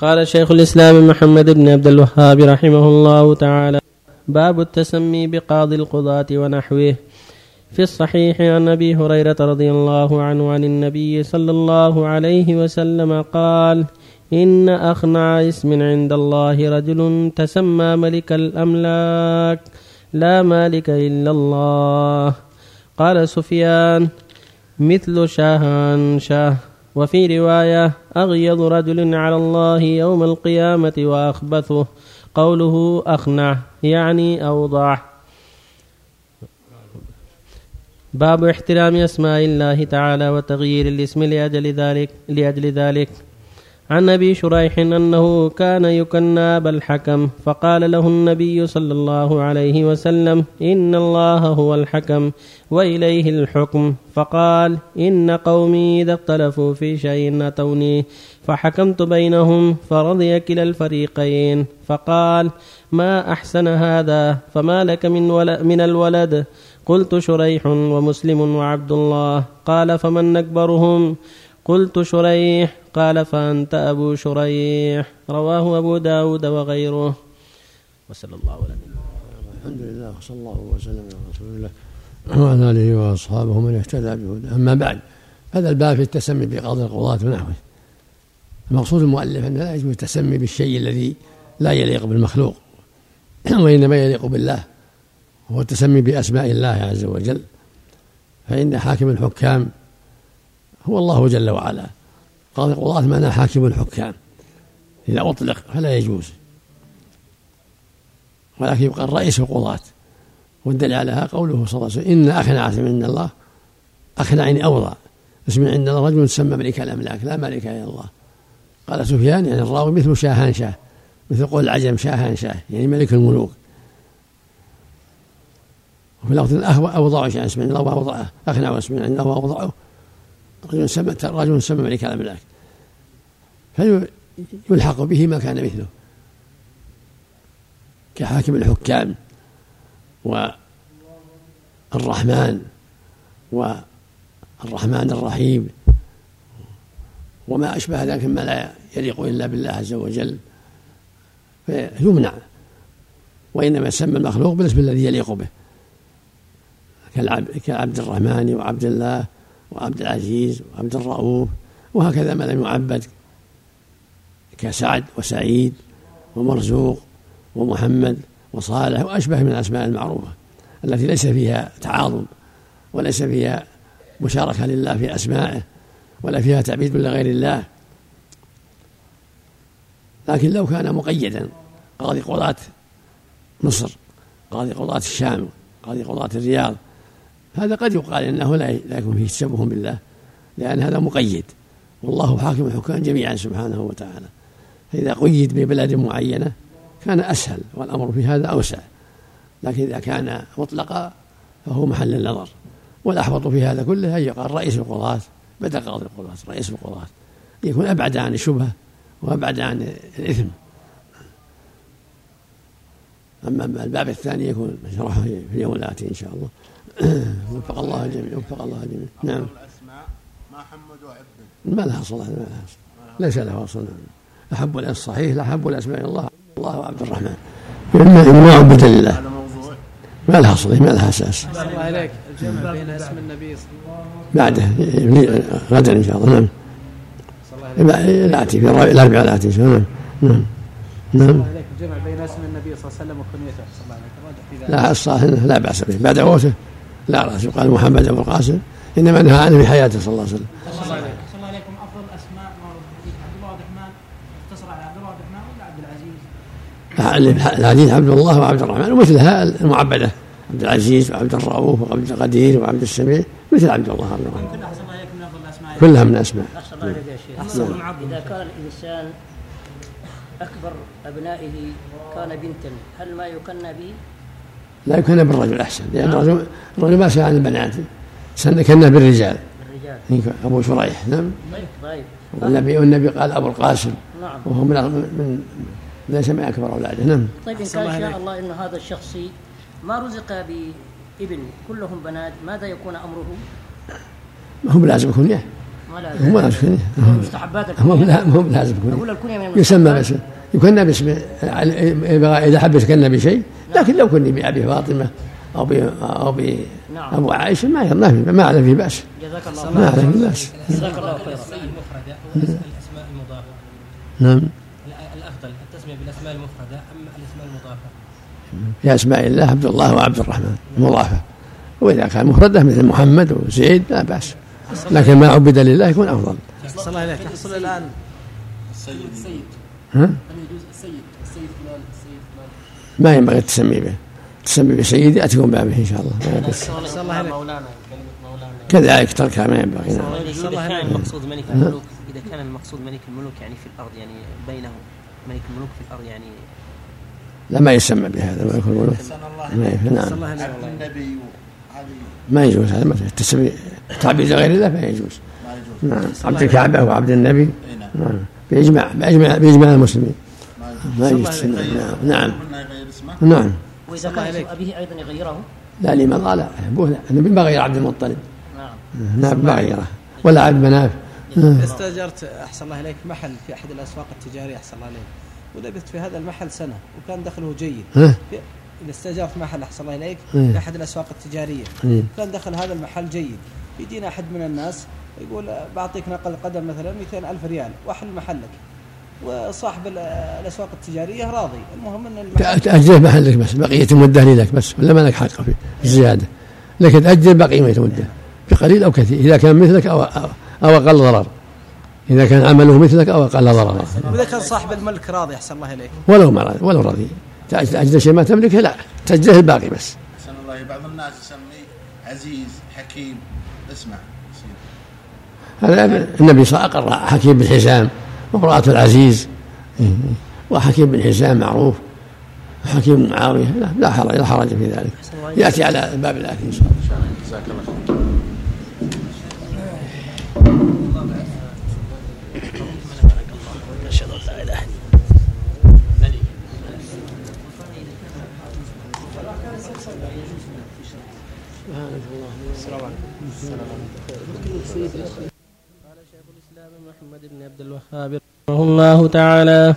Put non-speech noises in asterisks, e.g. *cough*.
قال شيخ الإسلام محمد بن عبد الوهاب رحمه الله تعالى باب التسمي بقاضي القضاة ونحوه. في الصحيح عن أبي هريرة رضي الله عنه عن النبي صلى الله عليه وسلم قال إن اخنع اسم عند الله رجل تسمى ملك الأملاك لا مالك إلا الله. قال سفيان مثل شاهان شاه وفي رواية أغيض رجل على الله يوم القيامة وأخبثه. قوله أخنع يعني اوضع باب احترام أسماء الله تعالى وتغيير الاسم لأجل ذلك لأجل ذلك. عن أبي شريح أنه كان يكنى ابا الحكم فقال له النبي صلى الله عليه وسلم إن الله هو الحكم وإليه الحكم. فقال إن قومي إذا اختلفوا في شيء أتوني. فحكمت بينهم فرضي كلا الفريقين. فقال ما أحسن هذا؟ فما لك من, من الولد؟ قلت شريح ومسلم وعبد الله. قال فمن نكبرهم قلت شريح قال فأنت أبو شريح. رواه أبو داود وغيره. وصلى الله على الحمد لله وصلى الله وسلم على رسول الله. وعلى آله وأصحابه من اهتدى بهداه. أما بعد هذا الباب في التسمي بقاضي القضاة ونحوه. المقصود المؤلف أنه لا يجوز التسمي بالشيء الذي لا يليق بالمخلوق *clears throat* وإنما يليق بالله هو التسمي بأسماء الله عز وجل. فإن حاكم الحكام هو الله جل وعلا. قاضي القضاة معناه حاكم الحكام إذا أطلق فلا يجوز. ولكن يبقى رئيس القضاة والدليل عليها قوله صلى الله عليه وسلم إن أخنع من الله أخنع يعني أوضع. اسم عند الله رجل سمى ملك الأملاك لا ملك إلا الله. قال سفيان يعني الراوي مثل شاهان شاه مثل قول العجم شاهان شاه يعني ملك الملوك. وفي لفظ أوضع شيئا اسم الله وأوضعه. أخنع اسم الله وأوضعه. رجل سمى رجل سمى ملك الأملاك فيلحق به ما كان مثله. كحاكم الحكام والرحمن والرحمن الرحيم وما أشبه ذلك مما لا يليق إلا بالله عز وجل. فيمنع. وإنما يسمى المخلوق بالاسم الذي يليق به كعبد الرحمن وعبد الله وعبد العزيز وعبد الرؤوف وهكذا ما لم يعبد كسعد وسعيد ومرزوق ومحمد وصالح وأشبه من الأسماء المعروفة التي ليس فيها تعاظم وليس فيها مشاركة لله في أسمائه ولا فيها تعبيد لغير الله. لكن لو كان مقيدا قاضي قضاة مصر قاضي قضاة الشام قاضي قضاة الرياض هذا قد يقال إنه لا يكون فيه تشبه بالله لأن هذا مقيد. والله حاكم الحكام جميعا سبحانه وتعالى. فإذا قيد ببلد معينة كان أسهل والأمر في هذا أوسع. لكن إذا كان مطلقا فهو محل النظر والأحوط في هذا كله أن يقال رئيس القضاة بدل قاضي القضاة رئيس القضاة. يكون أبعد عن الشبهة وأبعد عن الإثم. أما الباب الثاني يكون شرحه في اليوم الآتي إن شاء الله. *clears throat* وفق الله الجميع وفق الله الجميع. نعم. ما حمد وعبد. ما لها صلاة ما لها ليس لها أصل. أحب الصحيح لاحب الأسماء إلى الله. الله وعبد الرحمن. اما ما عبد لله. ما لها صلة ما لها أساس. الله عليك الجمع بين اسم النبي صلى الله عليه وسلم. بعده غدا إن شاء الله. نعم. الآتي في الاربعاء الآتي إن شاء الله. نعم. نعم. نعم الجمع بين اسم النبي صلى الله عليه وسلم وكنيته. صلى الله عليه وسلم. لا الصالح لا بأس به. بعد موته. لا رأس يقال محمد أبو القاسم. إنما نهى عنه في حياته صلى الله عليه وسلم. الله عليكم. أفضل الأسماء عبد الله الرحمن. اقتصر على عبد الله الرحمن ولا عبد العزيز؟ العزيز عبد الله وعبد الرحمن ومثلها المعبدة. عبد العزيز وعبد الرؤوف وعبد القدير وعبد السميع مثل عبد الله وعبد الرحمن. كلها من الأسماء. أحسن إذا كان الإنسان أكبر أبنائه كان بنتا. هل ما يكنى به؟ لا يكن بالرجل أحسن لأن الرجل الرجل ما سال عن البنات كنا بالرجال. بالرجال. أبو شريح نعم. طيب والنبي والنبي قال أبو القاسم نعم. وهو من من ليس من أكبر أولاده نعم. طيب إن كان شاء الله إن هذا الشخص ما رزق بابن كلهم بنات ماذا يكون أمره؟ ما هو بلازم يكون ما لازم مستحبات الكنية هو لازم الكنية من يسمى. باسمه يكنى باسمه إذا حب يتكنى بشيء لكن لو كني بأبي فاطمة أو ب أو ب نعم. أبو عائشة ما ما في ما عليه في بأس. جزاك الله ما عليه في بأس. جزاك الله خيرا. المفردة والأسماء المضافة. نعم. الأفضل التسمية بالأسماء المفردة أم الأسماء المضافة؟ في أسماء الله عبد الله وعبد الرحمن مضافة. وإذا كان مفردة مثل محمد وزيد لا بأس. لكن ما عبد لله يكون أفضل. صلى الله عليك. يحصل الان ها؟ هل يجوز السيد. السيد فلان السيد فلان. ما ينبغي التسمي به. تسمي بسيدي أتكون بابه إن شاء الله. ما يجوز. صلى الله عليك. مولانا مولانا. كذلك تركها ما ينبغي. نعم. إذا كان المقصود ملك الملوك إذا كان المقصود ملك الملوك يعني في الأرض يعني بينهم ملك الملوك في الأرض يعني. لا ما يسمى بهذا يف- صلى نعم. الله عليه عبد وسلم النبي ما يجوز هذا ما التسمية. التعبير لغير الله ما يجوز. ما يجوز. نعم. عبد الكعبة وعبد النبي. اي نعم. نعم. بإجماع بإجماع بإجماع المسلمين. ما يجوز. نعم نعم. قلنا يغير اسمه. نعم. وإذا كان أبيه أيضا يغيره؟ لا لي من قال أبوه لا. النبي ما غير عبد المطلب. نعم. نعم ما غيره ولا عبد مناف. استأجرت أحسن الله إليك محل في أحد الأسواق التجارية أحسن الله عليك ولبثت في هذا المحل سنة وكان دخله جيد. إذا استاجرت محل أحسن الله إليك إيه. في أحد الأسواق التجارية. إيه. كان دخل هذا المحل جيد. يجينا أحد من الناس يقول بعطيك نقل قدم مثلا 200 ألف ريال واحل محلك. وصاحب ال- الأسواق التجارية راضي. المهم إن المحل تأجل محلك بس بقية المدة لي لك بس ولا ما لك حق في الزيادة؟ لكن تأجل بقية المدة بقليل أو كثير إذا كان مثلك أو أو أو أقل ضرر. إذا كان عمله مثلك أو أقل ضررا واذا كان صاحب الملك راضي أحسن الله إليك. ولو ما ولو رضي تأجل شيء ما تملكه لا تأجل الباقي بس. أحسن الله. بعض الناس يسميه عزيز حكيم. اسمع. هذا النبي صلى الله عليه وسلم حكيم بن حزام وامرأة العزيز. وحكيم بن حزام معروف. وحكيم بن معاوية لا, لا حرج لا حرج في ذلك. يأتي على الباب الآتي إن شاء الله. جزاك الله خير. قال شيخ الإسلام محمد بن عبد الوهاب رحمه الله تعالى.